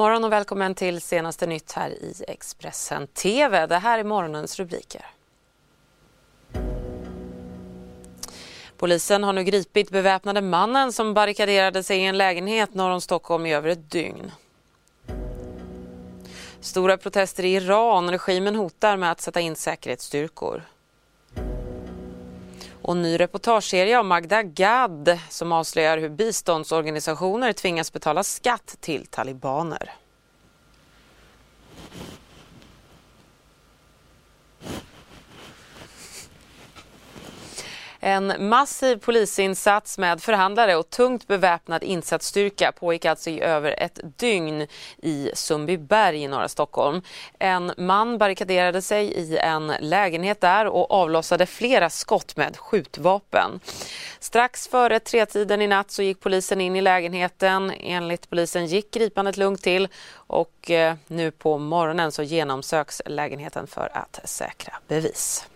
Morgon och välkommen till senaste nytt här i Expressen TV. Det här är morgonens rubriker. Polisen har nu gripit beväpnade mannen som barrikaderade sig i en lägenhet norr om Stockholm i över ett dygn. Stora protester i Iran. Regimen hotar med att sätta in säkerhetsstyrkor. Och ny reportageserie av Magda Gad som avslöjar hur biståndsorganisationer tvingas betala skatt till talibaner. En massiv polisinsats med förhandlare och tungt beväpnad insatsstyrka pågick alltså i över ett dygn i Sundbyberg i norra Stockholm. En man barrikaderade sig i en lägenhet där och avlossade flera skott med skjutvapen. Strax före tretiden i natt så gick polisen in i lägenheten. Enligt polisen gick gripandet lugnt till och eh, nu på morgonen så genomsöks lägenheten för att säkra bevis.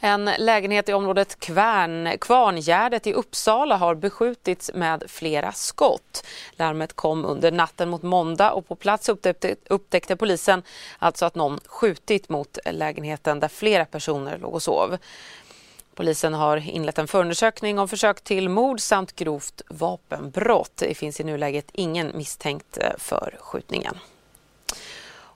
En lägenhet i området Kvärn, Kvarngärdet i Uppsala har beskjutits med flera skott. Larmet kom under natten mot måndag och på plats upptäckte, upptäckte polisen alltså att någon skjutit mot lägenheten där flera personer låg och sov. Polisen har inlett en förundersökning om försök till mord samt grovt vapenbrott. Det finns i nuläget ingen misstänkt eh, för skjutningen.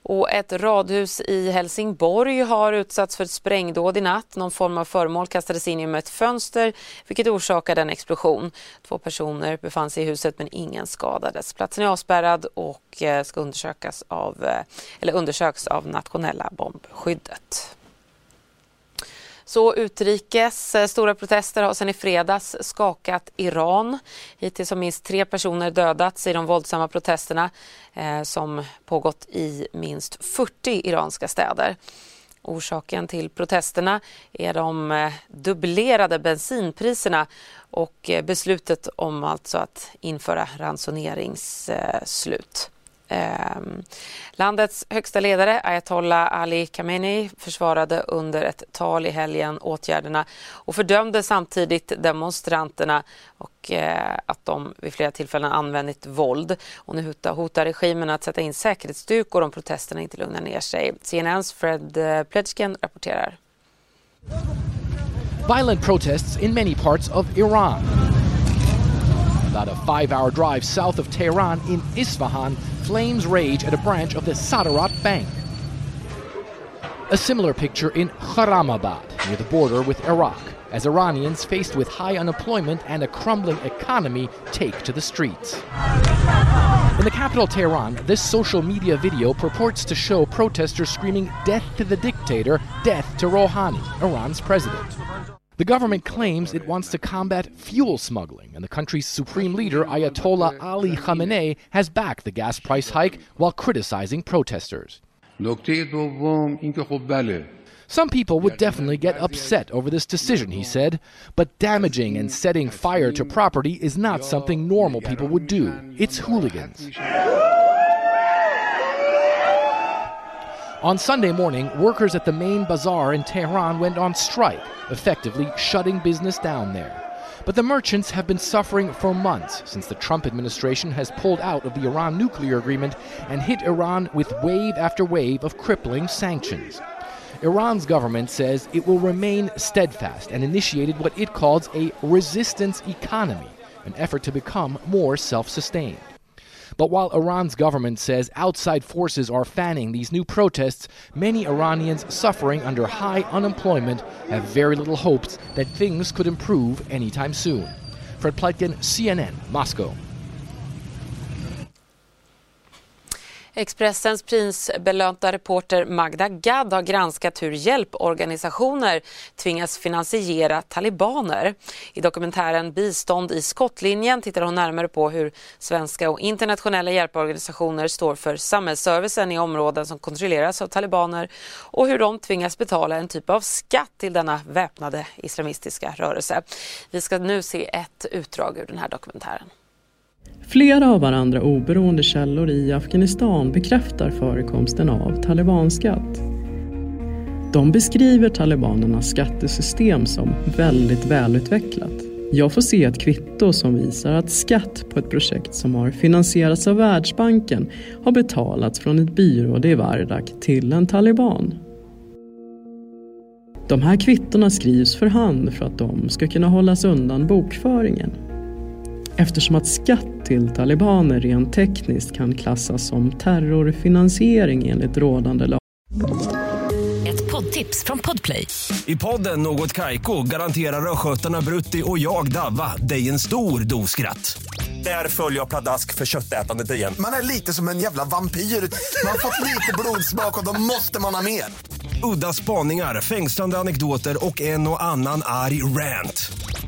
Och ett radhus i Helsingborg har utsatts för ett sprängdåd i natt. Någon form av föremål kastades in genom ett fönster vilket orsakade en explosion. Två personer befann sig i huset men ingen skadades. Platsen är avspärrad och eh, ska undersökas av, eh, eller undersöks av nationella bombskyddet. Så utrikes. Eh, stora protester har sedan i fredags skakat Iran. Hittills har minst tre personer dödats i de våldsamma protesterna eh, som pågått i minst 40 iranska städer. Orsaken till protesterna är de eh, dubblerade bensinpriserna och eh, beslutet om alltså att införa ransoneringsslut. Eh, landets högsta ledare ayatollah Ali Khamenei försvarade under ett tal i helgen åtgärderna och fördömde samtidigt demonstranterna och eh, att de vid flera tillfällen använt våld. Och nu hotar, hotar regimen att sätta in säkerhetsstyrkor om protesterna inte lugnar ner sig. CNNs Fred eh, Pledgen rapporterar. Violent protests in many parts of Iran. About a five hour drive south of Tehran in Isfahan, flames rage at a branch of the Sadarat Bank. A similar picture in Kharamabad, near the border with Iraq, as Iranians faced with high unemployment and a crumbling economy take to the streets. In the capital Tehran, this social media video purports to show protesters screaming, Death to the dictator, death to Rouhani, Iran's president. The government claims it wants to combat fuel smuggling, and the country's supreme leader, Ayatollah Ali Khamenei, has backed the gas price hike while criticizing protesters. Some people would definitely get upset over this decision, he said, but damaging and setting fire to property is not something normal people would do. It's hooligans. On Sunday morning, workers at the main bazaar in Tehran went on strike, effectively shutting business down there. But the merchants have been suffering for months since the Trump administration has pulled out of the Iran nuclear agreement and hit Iran with wave after wave of crippling sanctions. Iran's government says it will remain steadfast and initiated what it calls a resistance economy, an effort to become more self sustained. But while Iran's government says outside forces are fanning these new protests, many Iranians suffering under high unemployment have very little hopes that things could improve anytime soon. Fred Pleitgen, CNN, Moscow. Expressens prisbelönta reporter Magda Gad har granskat hur hjälporganisationer tvingas finansiera talibaner. I dokumentären Bistånd i skottlinjen tittar hon närmare på hur svenska och internationella hjälporganisationer står för samhällsservicen i områden som kontrolleras av talibaner och hur de tvingas betala en typ av skatt till denna väpnade islamistiska rörelse. Vi ska nu se ett utdrag ur den här dokumentären. Flera av varandra oberoende källor i Afghanistan bekräftar förekomsten av talibanskatt. De beskriver talibanernas skattesystem som väldigt välutvecklat. Jag får se ett kvitto som visar att skatt på ett projekt som har finansierats av Världsbanken har betalats från ett byråd i Vardak till en taliban. De här kvittona skrivs för hand för att de ska kunna hållas undan bokföringen. Eftersom att skatt till talibaner rent tekniskt kan klassas som terrorfinansiering enligt rådande lag. Ett poddtips från Podplay. I podden Något Kaiko garanterar östgötarna Brutti och jag, Davva, dig en stor dos skratt. Där följer jag pladask för köttätandet igen. Man är lite som en jävla vampyr. Man har fått lite blodsmak och då måste man ha mer. Udda spaningar, fängslande anekdoter och en och annan arg rant.